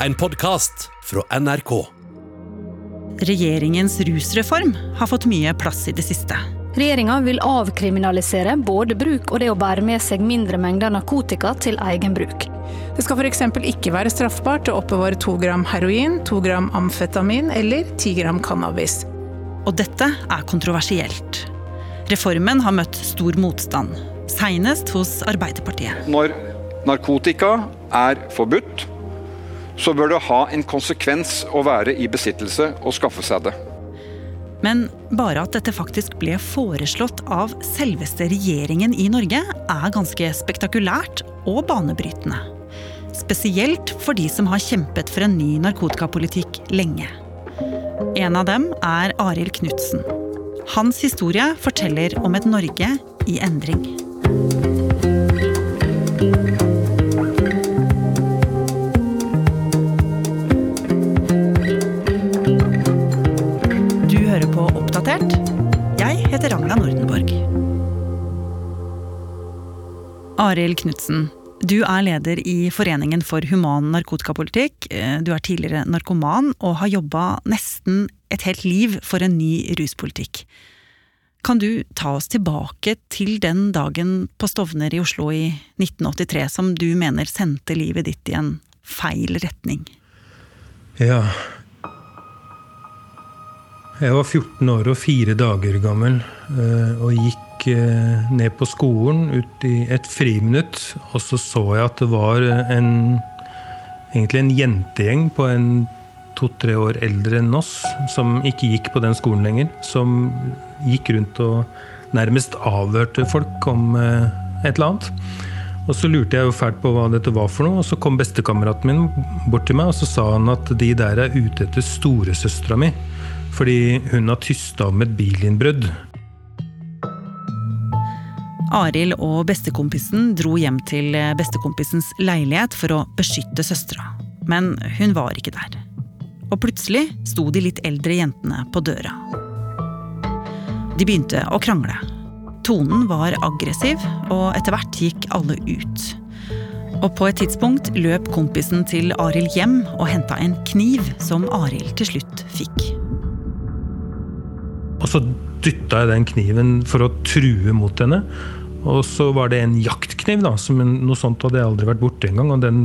en podkast fra NRK. Regjeringens rusreform har fått mye plass i det siste. Regjeringa vil avkriminalisere både bruk og det å bære med seg mindre mengder narkotika til egen bruk. Det skal f.eks. ikke være straffbart å oppbevare to gram heroin, to gram amfetamin eller ti gram cannabis. Og dette er kontroversielt. Reformen har møtt stor motstand, senest hos Arbeiderpartiet. Når narkotika er forbudt, så bør det ha en konsekvens å være i besittelse og skaffe seg det. Men bare at dette faktisk ble foreslått av selveste regjeringen i Norge, er ganske spektakulært og banebrytende. Spesielt for de som har kjempet for en ny narkotikapolitikk lenge. En av dem er Arild Knutsen. Hans historie forteller om et Norge i endring. Arild Knutsen, du er leder i Foreningen for human narkotikapolitikk. Du er tidligere narkoman og har jobba nesten et helt liv for en ny ruspolitikk. Kan du ta oss tilbake til den dagen på Stovner i Oslo i 1983 som du mener sendte livet ditt i en feil retning? Ja. Jeg var 14 år og fire dager gammel eh, og gikk eh, ned på skolen ut i et friminutt. Og så så jeg at det var en, egentlig en jentegjeng på en to-tre år eldre enn oss, som ikke gikk på den skolen lenger. Som gikk rundt og nærmest avhørte folk om eh, et eller annet. Og så lurte jeg jo fælt på hva dette var for noe, og så kom bestekameraten min bort til meg og så sa han at de der er ute etter storesøstera mi. Fordi hun har tysta om et bilinnbrudd. Arild og bestekompisen dro hjem til bestekompisens leilighet for å beskytte søstera. Men hun var ikke der. Og plutselig sto de litt eldre jentene på døra. De begynte å krangle. Tonen var aggressiv, og etter hvert gikk alle ut. Og på et tidspunkt løp kompisen til Arild hjem og henta en kniv som Arild til slutt fikk. Og så dytta jeg den kniven for å true mot henne. Og så var det en jaktkniv, da, som noe sånt hadde jeg aldri vært borti engang. Og den,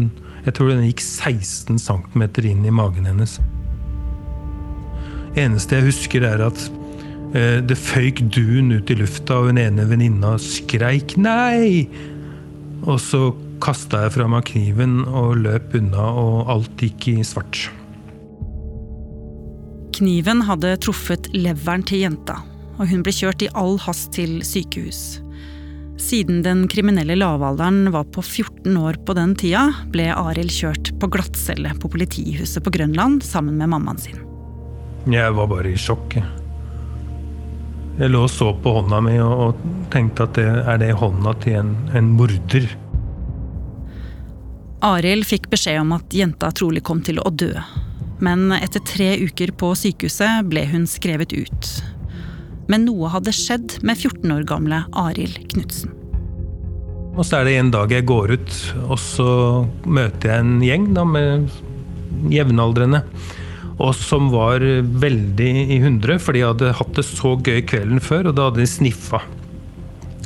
jeg tror den gikk 16 cm inn i magen hennes. Eneste jeg husker, er at eh, det føyk dun ut i lufta, og hun ene venninna skreik 'nei'! Og så kasta jeg fra meg kniven og løp unna, og alt gikk i svart. Kniven hadde truffet leveren til jenta, og hun ble kjørt i all hast til sykehus. Siden den kriminelle lavalderen var på 14 år på den tida, ble Arild kjørt på glattcelle på politihuset på Grønland sammen med mammaen sin. Jeg var bare i sjokk. jeg. Lå og så på hånda mi og tenkte at det er det hånda til en, en morder. Arild fikk beskjed om at jenta trolig kom til å dø. Men etter tre uker på sykehuset ble hun skrevet ut. Men noe hadde skjedd med 14 år gamle Arild Knutsen. Og så er det en dag jeg går ut, og så møter jeg en gjeng da, med jevnaldrende. Og som var veldig i hundre, for de hadde hatt det så gøy kvelden før, og da hadde de sniffa.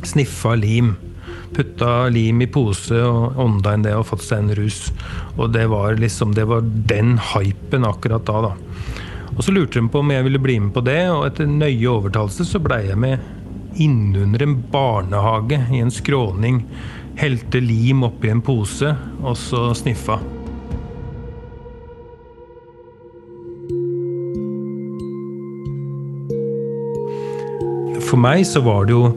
Sniffa lim. Putta lim i pose og ånda inn det og fått seg en rus. Og det var liksom det var den hypen akkurat da, da. Og så lurte de på om jeg ville bli med på det, og etter nøye overtalelse så blei jeg med innunder en barnehage i en skråning. Helte lim oppi en pose, og så sniffa. For meg så var det jo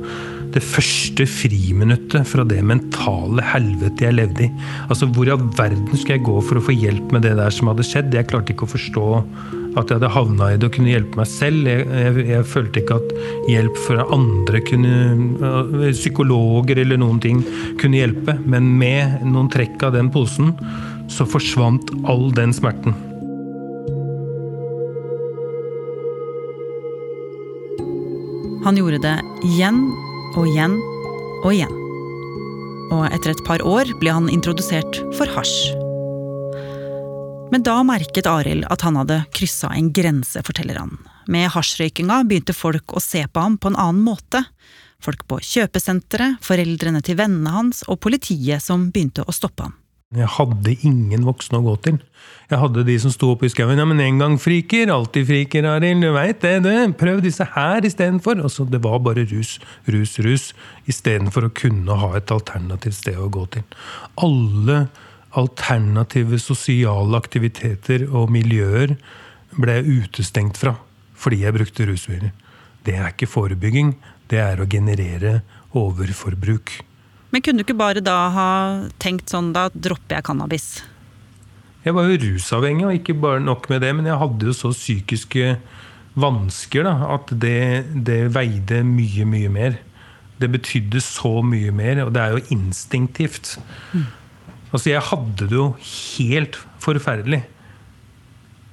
det første friminuttet fra det mentale helvete jeg levde i. Altså, Hvor i all verden skulle jeg gå for å få hjelp med det der som hadde skjedd? Jeg klarte ikke å forstå at jeg hadde havna i det og kunne hjelpe meg selv. Jeg, jeg, jeg følte ikke at hjelp fra andre kunne Psykologer eller noen ting kunne hjelpe. Men med noen trekk av den posen så forsvant all den smerten. Han gjorde det igjen og igjen og igjen. Og etter et par år ble han introdusert for hasj. Men da merket Arild at han hadde kryssa en grense, forteller han. Med hasjrøykinga begynte folk å se på ham på en annen måte. Folk på kjøpesenteret, foreldrene til vennene hans og politiet som begynte å stoppe ham. Jeg hadde ingen voksne å gå til. Jeg hadde de som sto oppe i skauen. Ja, men en gang friker, alltid friker, Arild. Du veit det, du. Prøv disse her istedenfor. Altså, så det var bare rus, rus, rus. Istedenfor å kunne ha et alternativt sted å gå til. Alle alternative sosiale aktiviteter og miljøer ble jeg utestengt fra fordi jeg brukte rusmidler. Det er ikke forebygging, det er å generere overforbruk. Men kunne du ikke bare da ha tenkt sånn, da dropper jeg cannabis? Jeg var jo rusavhengig, og ikke bare nok med det, men jeg hadde jo så psykiske vansker da, at det, det veide mye, mye mer. Det betydde så mye mer, og det er jo instinktivt. Mm. Altså, jeg hadde det jo helt forferdelig.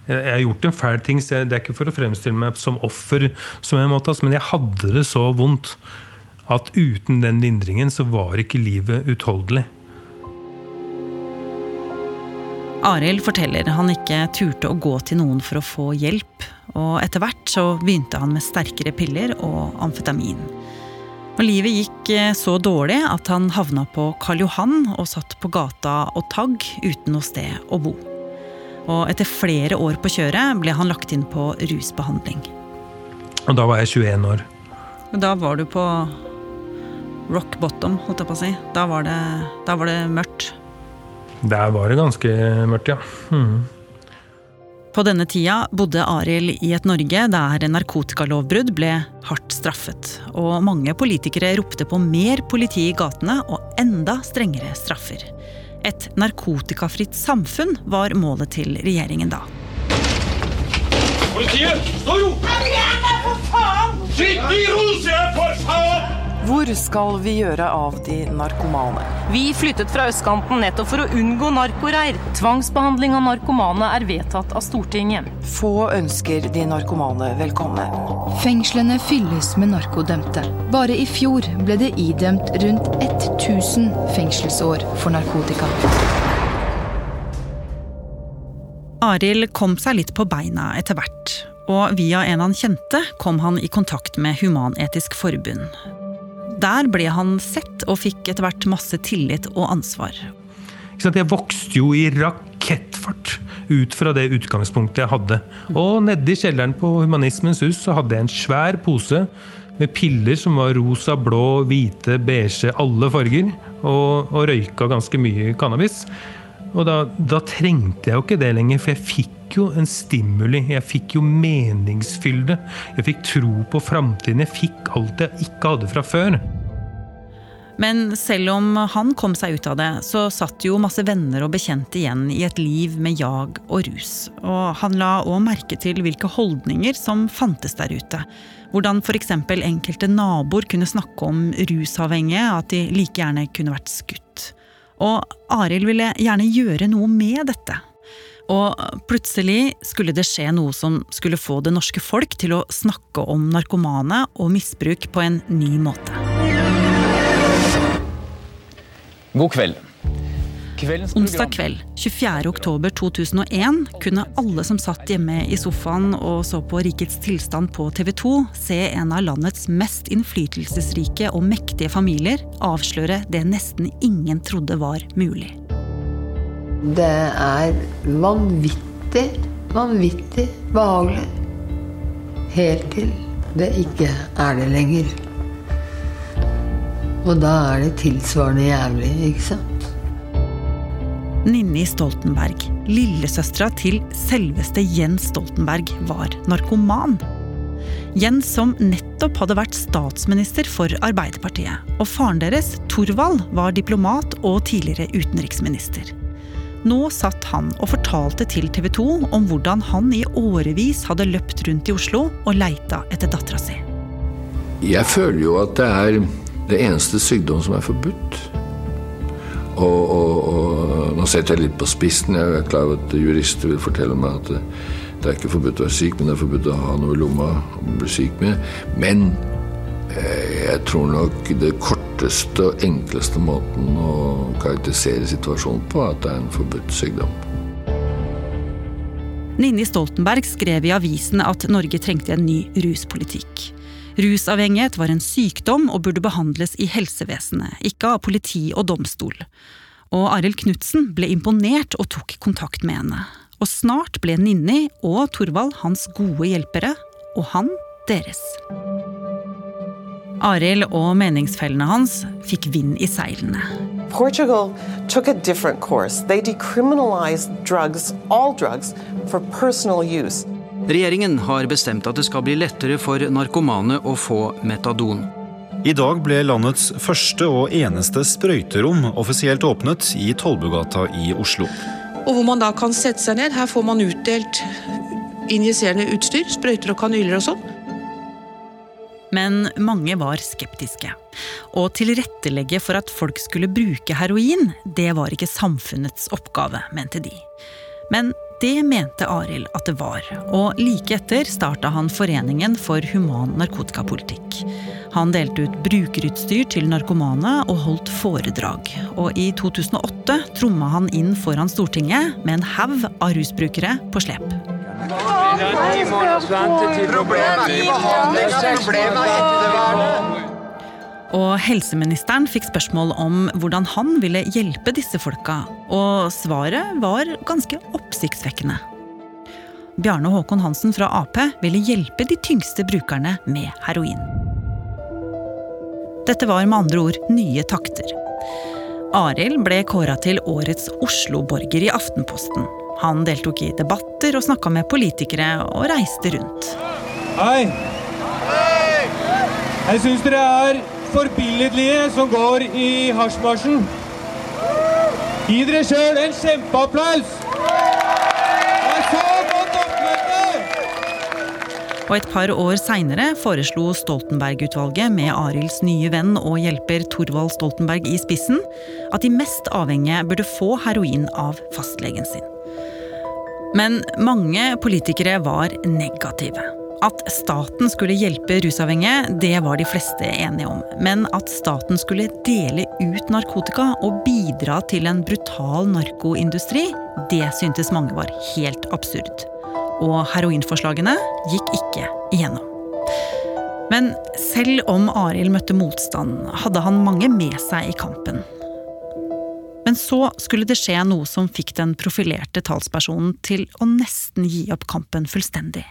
Jeg har gjort en fæl ting, så det er ikke for å fremstille meg som offer, som jeg måtte, men jeg hadde det så vondt at uten den lindringen så var ikke livet utholdelig. Arild forteller han ikke turte å gå til noen for å få hjelp, og etter hvert så begynte han med sterkere piller og amfetamin. Og livet gikk eh, så dårlig at han havna på Karl Johan og satt på gata og tagg uten noe sted å bo. Og etter flere år på kjøret ble han lagt inn på rusbehandling. Og da var jeg 21 år. Og Da var du på rock bottom, holdt jeg på å si. Da var det, da var det mørkt. Der var det ganske mørkt, ja. Mm. På denne tida bodde Arild i et Norge der narkotikalovbrudd ble hardt straffet. Og mange politikere ropte på mer politi i gatene og enda strengere straffer. Et narkotikafritt samfunn var målet til regjeringen da. Politiet! Stå ro! Kom igjen, for faen! Sitt i ro, sier jeg, for faen! Hvor skal vi gjøre av de narkomane? Vi flyttet fra østkanten nettopp for å unngå narkoreir. Tvangsbehandling av narkomane er vedtatt av Stortinget. Få ønsker de narkomane velkomne. Fengslene fylles med narkodømte. Bare i fjor ble det idømt rundt 1000 fengselsår for narkotika. Arild kom seg litt på beina etter hvert. Og via en han kjente, kom han i kontakt med Human-Etisk Forbund. Der ble han sett og fikk etter hvert masse tillit og ansvar. Jeg vokste jo i rakettfart ut fra det utgangspunktet jeg hadde. Og nede i kjelleren på Humanismens hus så hadde jeg en svær pose med piller som var rosa, blå, hvite, beige, alle farger. Og, og røyka ganske mye cannabis. Og da, da, trengte jeg jo ikke det lenger, for jeg fikk jo en stimuli. Jeg fikk jo meningsfylde. Jeg fikk tro på framtiden. Jeg fikk alt jeg ikke hadde fra før. Men selv om han kom seg ut av det, så satt jo masse venner og bekjente igjen i et liv med jag og rus. Og han la òg merke til hvilke holdninger som fantes der ute. Hvordan f.eks. enkelte naboer kunne snakke om rusavhengige, at de like gjerne kunne vært skutt. Og Arild ville gjerne gjøre noe med dette. Og plutselig skulle det skje noe som skulle få det norske folk til å snakke om narkomane og misbruk på en ny måte. God kveld. Onsdag kveld 24.10.2001 kunne alle som satt hjemme i sofaen og så på Rikets tilstand på TV 2, se en av landets mest innflytelsesrike og mektige familier avsløre det nesten ingen trodde var mulig. Det er vanvittig, vanvittig behagelig. Helt til det ikke er det lenger. Og da er det tilsvarende jævlig, ikke sant? Ninni Stoltenberg, lillesøstera til selveste Jens Stoltenberg, var narkoman. Jens som nettopp hadde vært statsminister for Arbeiderpartiet. Og faren deres, Torvald, var diplomat og tidligere utenriksminister. Nå satt han og fortalte til TV 2 om hvordan han i årevis hadde løpt rundt i Oslo og leita etter dattera si. Jeg føler jo at det er det eneste sykdom som er forbudt. Og, og, og, nå setter jeg litt på spissen. Jeg er klar over at jurister vil fortelle meg at det, det er ikke forbudt å være syk, men det er forbudt å ha noe i lomma å bli syk med. Men eh, jeg tror nok det korteste og enkleste måten å karakterisere situasjonen på, at det er en forbudt sykdom. Ninni Stoltenberg skrev i avisen at Norge trengte en ny ruspolitikk. Rusavhengighet var en sykdom og burde behandles i helsevesenet, ikke av politi og domstol. Og Arild Knutsen ble imponert og tok kontakt med henne. Og snart ble Ninni og Thorvald hans gode hjelpere, og han deres. Arild og meningsfellene hans fikk vind i seilene. Portugal took a different course. They decriminalized drugs, all drugs, for personal use. Regjeringen har bestemt at det skal bli lettere for narkomane å få metadon. I dag ble landets første og eneste sprøyterom offisielt åpnet i Tollbugata i Oslo. Og hvor man da kan sette seg ned. Her får man utdelt injiserende utstyr, sprøyter og kanyler og sånn. Men mange var skeptiske. Å tilrettelegge for at folk skulle bruke heroin, det var ikke samfunnets oppgave, mente de. Men det mente Arild at det var, og like etter starta han Foreningen for human narkotikapolitikk. Han delte ut brukerutstyr til narkomane og holdt foredrag. Og i 2008 tromma han inn foran Stortinget med en haug av rusbrukere på slep. Og helseministeren fikk spørsmål om hvordan han ville hjelpe disse folka, og svaret var ganske oppsiktsvekkende. Bjarne Håkon Hansen fra Ap ville hjelpe de tyngste brukerne med heroin. Dette var med andre ord nye takter. Arild ble kåra til årets Oslo-borger i Aftenposten. Han deltok i debatter og snakka med politikere og reiste rundt. Hei! Jeg syns dere er forbilledlige som går i hasjmarsjen. Gi dere sjøl en kjempeapplaus! Det er så godt oppmøte! Og et par år seinere foreslo Stoltenberg-utvalget med Arilds nye venn og hjelper Thorvald Stoltenberg i spissen at de mest avhengige burde få heroin av fastlegen sin. Men mange politikere var negative. At staten skulle hjelpe rusavhengige, det var de fleste enige om. Men at staten skulle dele ut narkotika og bidra til en brutal narkoindustri, det syntes mange var helt absurd. Og heroinforslagene gikk ikke igjennom. Men selv om Arild møtte motstand, hadde han mange med seg i kampen. Men så skulle det skje noe som fikk den profilerte talspersonen til å nesten gi opp kampen fullstendig.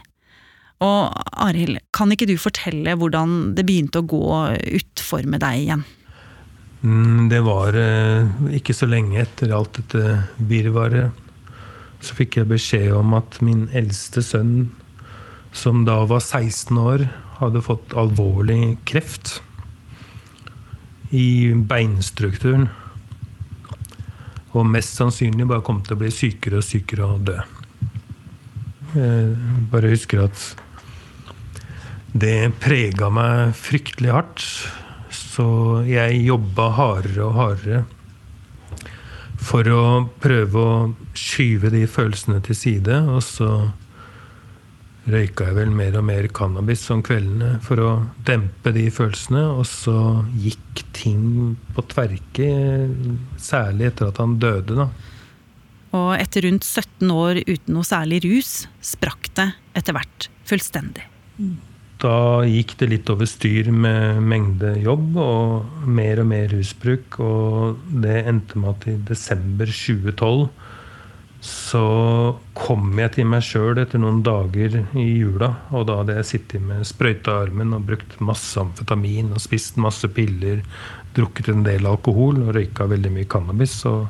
Og Arild, kan ikke du fortelle hvordan det begynte å gå utfor med deg igjen? Mm, det var eh, ikke så lenge etter alt dette virvaret. Så fikk jeg beskjed om at min eldste sønn, som da var 16 år, hadde fått alvorlig kreft i beinstrukturen. Og mest sannsynlig bare kom til å bli sykere og sykere og dø. Jeg bare husker at det prega meg fryktelig hardt. Så jeg jobba hardere og hardere for å prøve å skyve de følelsene til side. Og så røyka jeg vel mer og mer cannabis om kveldene for å dempe de følelsene. Og så gikk ting på tverke, særlig etter at han døde, da. Og etter rundt 17 år uten noe særlig rus, sprakk det etter hvert fullstendig. Da gikk det litt over styr med mengde jobb og mer og mer rusbruk. Og det endte med at i desember 2012 så kom jeg til meg sjøl etter noen dager i jula. Og da hadde jeg sittet med sprøyta armen og brukt masse amfetamin og spist masse piller, drukket en del alkohol og røyka veldig mye cannabis. Og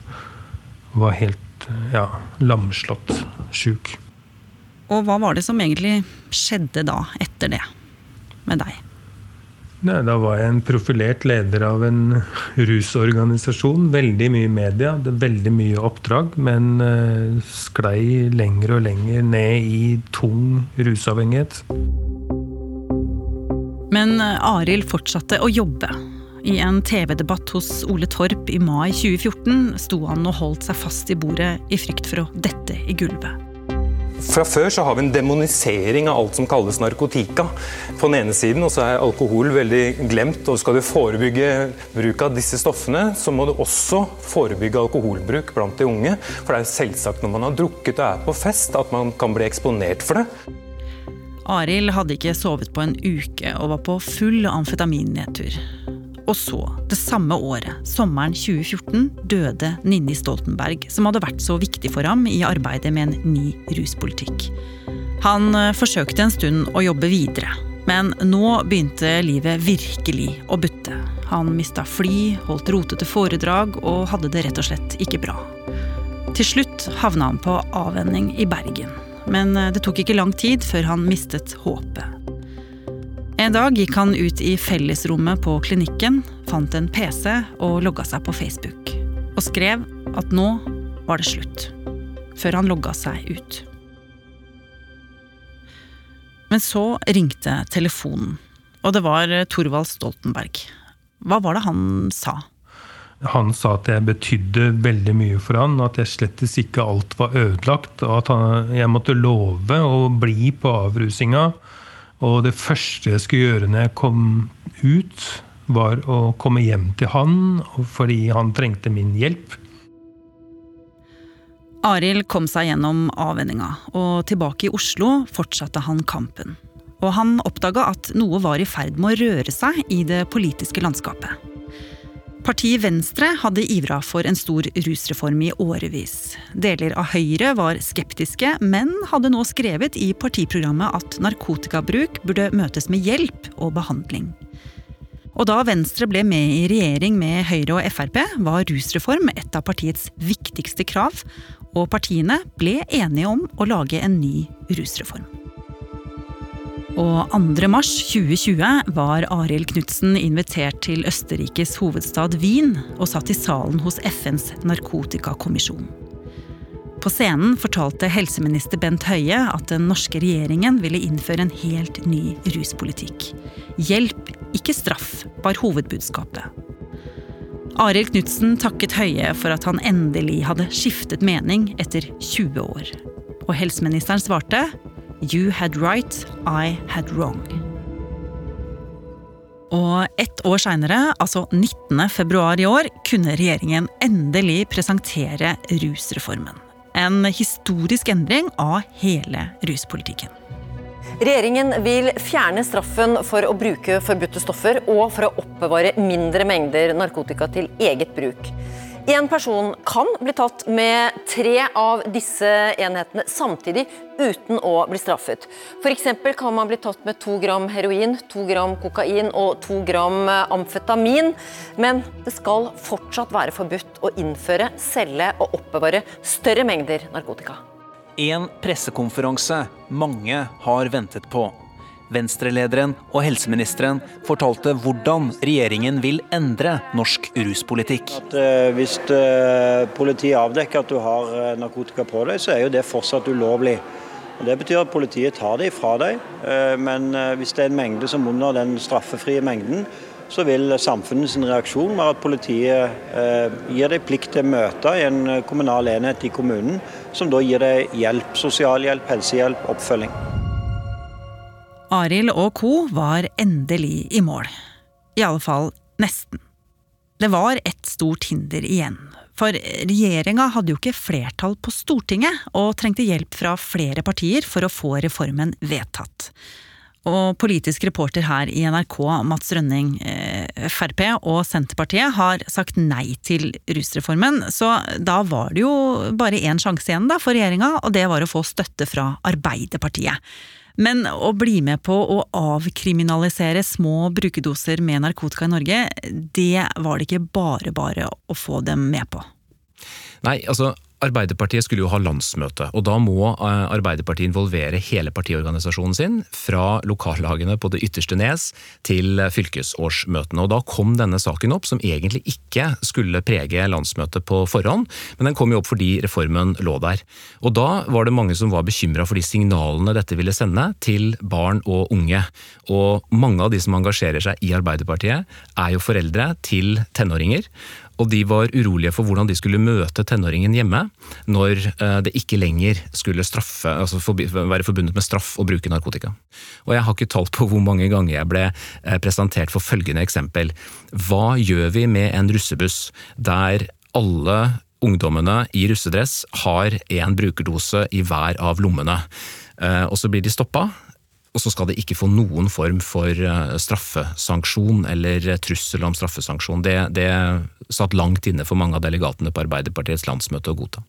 var helt ja, lamslått sjuk. Og hva var det som egentlig skjedde da, etter det, med deg? Nei, da var jeg en profilert leder av en rusorganisasjon. Veldig mye media, veldig mye oppdrag. Men uh, sklei lenger og lenger ned i tung rusavhengighet. Men Arild fortsatte å jobbe. I en TV-debatt hos Ole Torp i mai 2014 sto han og holdt seg fast i bordet i frykt for å dette i gulvet. Fra før så har vi en demonisering av alt som kalles narkotika på den ene siden, og så er alkohol veldig glemt. og Skal du forebygge bruk av disse stoffene, så må du også forebygge alkoholbruk blant de unge. For det er selvsagt når man har drukket og er på fest at man kan bli eksponert for det. Arild hadde ikke sovet på en uke og var på full amfetaminnedtur. Og så, det samme året, sommeren 2014, døde Ninni Stoltenberg, som hadde vært så viktig for ham i arbeidet med en ny ruspolitikk. Han eh, forsøkte en stund å jobbe videre, men nå begynte livet virkelig å butte. Han mista fly, holdt rotete foredrag og hadde det rett og slett ikke bra. Til slutt havna han på avvenning i Bergen, men eh, det tok ikke lang tid før han mistet håpet. En dag gikk han ut i fellesrommet på klinikken, fant en PC og logga seg på Facebook. Og skrev at nå var det slutt. Før han logga seg ut. Men så ringte telefonen, og det var Thorvald Stoltenberg. Hva var det han sa? Han sa at jeg betydde veldig mye for han, at jeg slettes ikke alt var ødelagt, og at jeg måtte love å bli på avrusinga og det første jeg skulle gjøre når jeg kom ut, var å komme hjem til han fordi han trengte min hjelp. Arild kom seg gjennom avvenninga, og tilbake i Oslo fortsatte han kampen. Og han oppdaga at noe var i ferd med å røre seg i det politiske landskapet. Partiet Venstre hadde ivra for en stor rusreform i årevis. Deler av Høyre var skeptiske, men hadde nå skrevet i partiprogrammet at narkotikabruk burde møtes med hjelp og behandling. Og da Venstre ble med i regjering med Høyre og Frp, var rusreform et av partiets viktigste krav, og partiene ble enige om å lage en ny rusreform. Og 2. mars 2020 var Arild Knutsen invitert til Østerrikes hovedstad Wien og satt i salen hos FNs narkotikakommisjon. På scenen fortalte helseminister Bent Høie at den norske regjeringen ville innføre en helt ny ruspolitikk. Hjelp, ikke straff, var hovedbudskapet. Arild Knutsen takket Høie for at han endelig hadde skiftet mening etter 20 år. Og helseministeren svarte You had right, I had wrong. Og ett år seinere, altså 19. februar i år, kunne regjeringen endelig presentere rusreformen. En historisk endring av hele ruspolitikken. Regjeringen vil fjerne straffen for å bruke forbudte stoffer og for å oppbevare mindre mengder narkotika til eget bruk. En person kan bli tatt med tre av disse enhetene samtidig uten å bli straffet. F.eks. kan man bli tatt med to gram heroin, to gram kokain og to gram amfetamin. Men det skal fortsatt være forbudt å innføre, selge og oppbevare større mengder narkotika. En pressekonferanse mange har ventet på. Venstrelederen og helseministeren fortalte hvordan regjeringen vil endre norsk ruspolitikk. At, uh, hvis uh, politiet avdekker at du har uh, narkotika på deg, så er jo det fortsatt ulovlig. Og det betyr at politiet tar det fra deg, men hvis det er en mengde som under den straffefrie mengden, så vil samfunnets reaksjon være at politiet gir deg plikt til å møte i en kommunal enhet i kommunen, som da gir deg hjelp, sosialhjelp, helsehjelp, oppfølging. Arild og co. var endelig i mål. I alle fall nesten. Det var et stort hinder igjen. For regjeringa hadde jo ikke flertall på Stortinget, og trengte hjelp fra flere partier for å få reformen vedtatt. Og politisk reporter her i NRK, Mats Rønning, eh, Frp og Senterpartiet har sagt nei til rusreformen, så da var det jo bare én sjanse igjen da for regjeringa, og det var å få støtte fra Arbeiderpartiet. Men å bli med på å avkriminalisere små brukerdoser med narkotika i Norge, det var det ikke bare bare å få dem med på. Nei, altså Arbeiderpartiet skulle jo ha landsmøte, og da må eh, Arbeiderpartiet involvere hele partiorganisasjonen sin, fra lokallagene på det ytterste nes til fylkesårsmøtene. Og Da kom denne saken opp, som egentlig ikke skulle prege landsmøtet på forhånd, men den kom jo opp fordi reformen lå der. Og Da var det mange som var bekymra for de signalene dette ville sende til barn og unge. Og mange av de som engasjerer seg i Arbeiderpartiet, er jo foreldre til tenåringer. Og de var urolige for hvordan de skulle møte tenåringen hjemme når eh, det ikke lenger skulle straffe, altså være forbundet med straff å bruke narkotika. Og jeg har ikke talt på hvor mange ganger jeg ble eh, presentert for følgende eksempel. Hva gjør vi med en russebuss der alle ungdommene i russedress har én brukerdose i hver av lommene? Eh, og så blir de stoppa, og så skal det ikke få noen form for straffesanksjon eller trussel om straffesanksjon. Det, det satt langt inne for mange av delegatene på Arbeiderpartiets landsmøte å godta.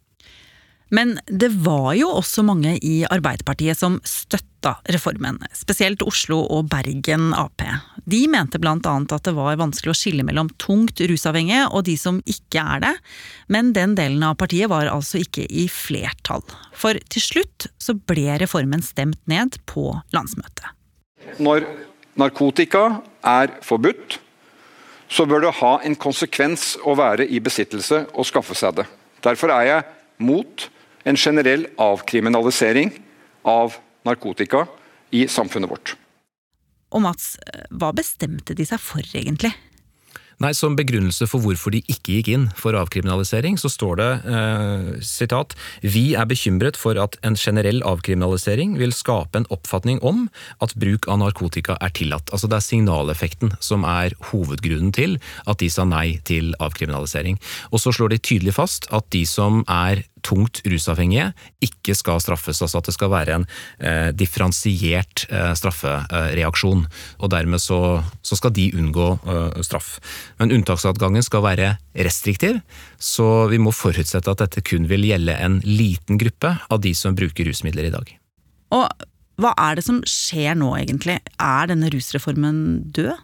Men det var jo også mange i Arbeiderpartiet som støtta reformen, spesielt Oslo og Bergen Ap. De mente blant annet at det var vanskelig å skille mellom tungt rusavhengige og de som ikke er det, men den delen av partiet var altså ikke i flertall. For til slutt så ble reformen stemt ned på landsmøtet. Når narkotika er forbudt, så bør det ha en konsekvens å være i besittelse og skaffe seg det. Derfor er jeg mot en generell avkriminalisering av narkotika i samfunnet vårt. Og Mats, hva bestemte de seg for egentlig? Nei, Som begrunnelse for hvorfor de ikke gikk inn for avkriminalisering, så står det eh, sitat Vi er bekymret for at en generell avkriminalisering vil skape en oppfatning om at bruk av narkotika er tillatt. Altså Det er signaleffekten som er hovedgrunnen til at de sa nei til avkriminalisering. Og så slår de tydelig fast at de som er tungt rusavhengige ikke skal straffes. Altså at det skal være en eh, differensiert eh, straffereaksjon. Og dermed så, så skal de unngå eh, straff. Men unntaksadgangen skal være restriktiv, så vi må forutsette at dette kun vil gjelde en liten gruppe av de som bruker rusmidler i dag. Og hva er det som skjer nå, egentlig? Er denne rusreformen død?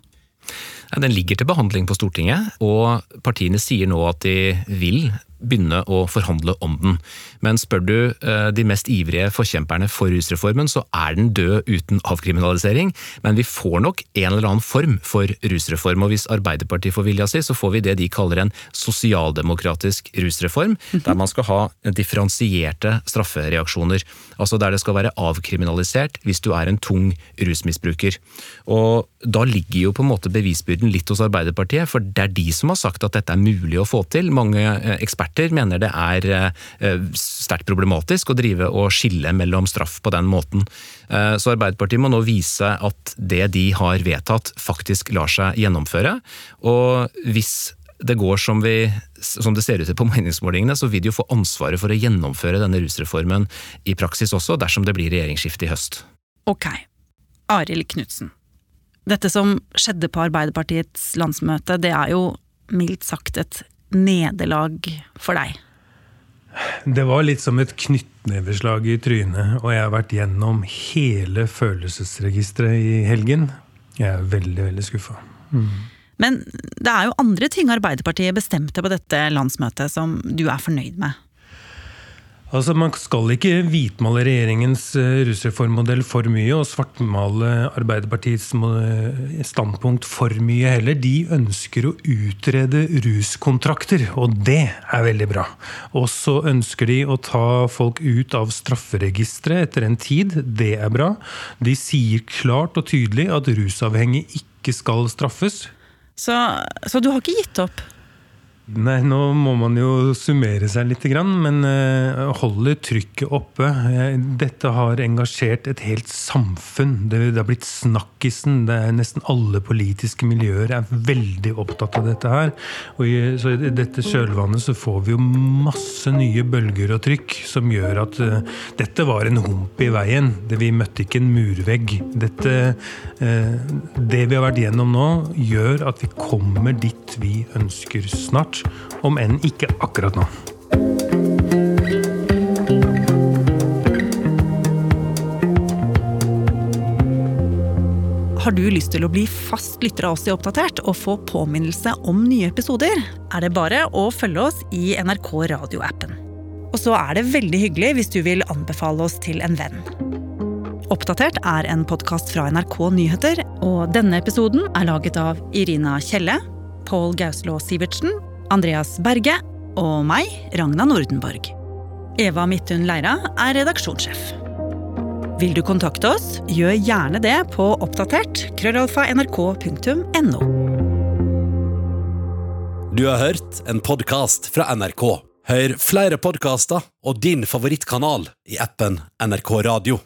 Den ligger til behandling på Stortinget, og partiene sier nå at de vil begynne å forhandle om den. Men spør du eh, de mest ivrige forkjemperne for rusreformen, så er den død uten avkriminalisering. Men vi får nok en eller annen form for rusreform. Og hvis Arbeiderpartiet får vilja si, så får vi det de kaller en sosialdemokratisk rusreform. Mhm. Der man skal ha differensierte straffereaksjoner. Altså der det skal være avkriminalisert hvis du er en tung rusmisbruker. Og da ligger jo på en måte bevisbyrden litt hos Arbeiderpartiet, for det er de som har sagt at dette er mulig å få til. Mange eh, eksperter mener det er eh, sterkt problematisk å drive og skille mellom straff på den måten. Eh, så Arbeiderpartiet må nå vise at det de har vedtatt faktisk lar seg gjennomføre. Og hvis det går som, vi, som det ser ut til på meningsmålingene, så vil de jo få ansvaret for å gjennomføre denne rusreformen i praksis også, dersom det blir regjeringsskifte i høst. Ok. Arild Knutsen. Dette som skjedde på Arbeiderpartiets landsmøte, det er jo mildt sagt et nederlag for deg? Det var litt som et knyttneveslag i trynet, og jeg har vært gjennom hele følelsesregisteret i helgen. Jeg er veldig, veldig skuffa. Mm. Men det er jo andre ting Arbeiderpartiet bestemte på dette landsmøtet som du er fornøyd med? Altså, Man skal ikke hvitmale regjeringens uh, rusreformmodell for mye og svartmale Arbeiderpartiets standpunkt for mye heller. De ønsker å utrede ruskontrakter, og det er veldig bra. Og så ønsker de å ta folk ut av strafferegisteret etter en tid. Det er bra. De sier klart og tydelig at rusavhengige ikke skal straffes. Så, så du har ikke gitt opp? Nei, nå må man jo summere seg litt, men eh, holde trykket oppe. Eh, dette har engasjert et helt samfunn. Det har blitt snakkisen. Det er Nesten alle politiske miljøer er veldig opptatt av dette her. Og i, så I dette kjølvannet så får vi jo masse nye bølger og trykk som gjør at uh, dette var en hump i veien. Det, vi møtte ikke en murvegg. Dette, uh, det vi har vært gjennom nå, gjør at vi kommer dit vi ønsker snart om enn ikke akkurat nå. Har du lyst til å bli fast lytter av oss i Oppdatert og få påminnelse om nye episoder, er det bare å følge oss i NRK radioappen. Og så er det veldig hyggelig hvis du vil anbefale oss til en venn. Oppdatert er en podkast fra NRK Nyheter, og denne episoden er laget av Irina Kjelle, Pål Gauslå Sivertsen Andreas Berge og meg, Ragna Nordenborg. Eva Midthun Leira er redaksjonssjef. Vil du kontakte oss, gjør gjerne det på oppdatert krøllalfa nrk.no. Du har hørt en podkast fra NRK. Hør flere podkaster og din favorittkanal i appen NRK Radio.